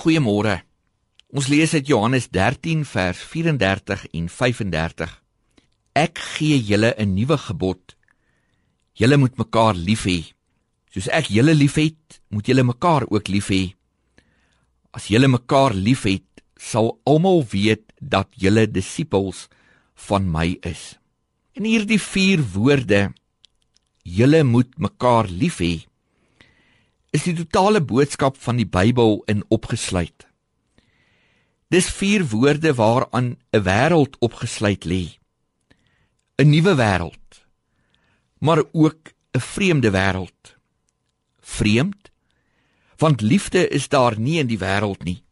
Goeiemôre. Ons lees uit Johannes 13 vers 34 en 35. Ek gee julle 'n nuwe gebod. Julle moet mekaar lief hê. Soos ek julle liefhet, moet julle mekaar ook lief hê. As julle mekaar liefhet, sal almal weet dat julle disippels van my is. En hierdie vier woorde, julle moet mekaar lief hê, is die totale boodskap van die Bybel in opgesluit. Dis vier woorde waaraan 'n wêreld opgesluit lê. 'n Nuwe wêreld, maar ook 'n vreemde wêreld. Vreemd, want liefde is daar nie in die wêreld nie.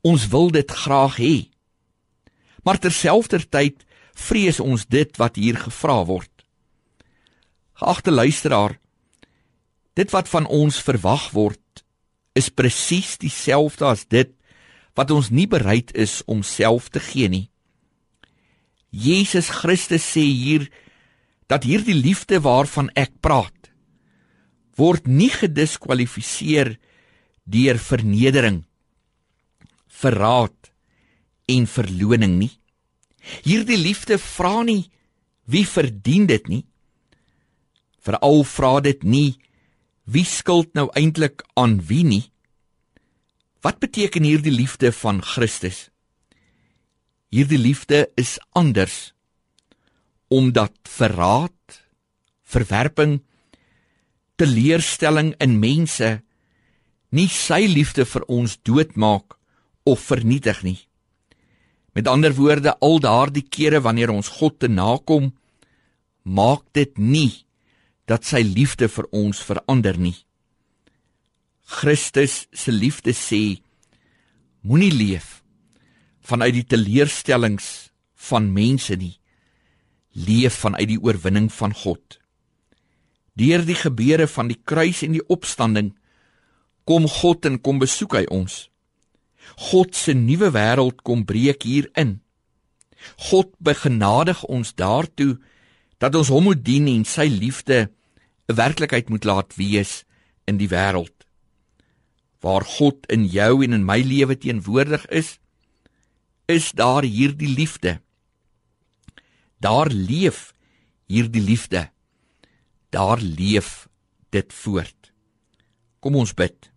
Ons wil dit graag hê. Maar terselfdertyd vrees ons dit wat hier gevra word. Geagte luisteraar, dit wat van ons verwag word is presies dieselfde as dit wat ons nie bereid is om self te gee nie. Jesus Christus sê hier dat hierdie liefde waarvan ek praat word nie gediskwalifiseer deur vernedering, verraad en verloning nie. Hierdie liefde vra nie wie verdien dit nie. Veral vra dit nie wie skuld nou eintlik aan wie nie. Wat beteken hierdie liefde van Christus? Hierdie liefde is anders omdat verraad, verwerping, teleurstelling in mense nie sy liefde vir ons doodmaak of vernietig nie. Met ander woorde, al daardie kere wanneer ons God te nakom, maak dit nie dat sy liefde vir ons verander nie. Christus se liefde sê moenie leef vanuit die teleurstellings van mense nie. Leef vanuit die oorwinning van God. Deur die gebeure van die kruis en die opstanding kom God en kom besoek hy ons. God se nuwe wêreld kom breek hier in. God begenadig ons daartoe dat ons hom moet dien en sy liefde 'n werklikheid moet laat wees in die wêreld. Waar God in jou en in my lewe teenwoordig is, is daar hierdie liefde. Daar leef hierdie liefde. Daar leef dit voort. Kom ons bid.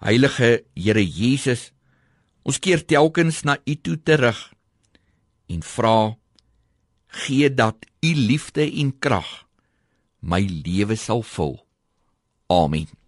Heilige Here Jesus, ons keer telkens na U toe terug en vra gee dat U liefde en krag my lewe sal vul. Amen.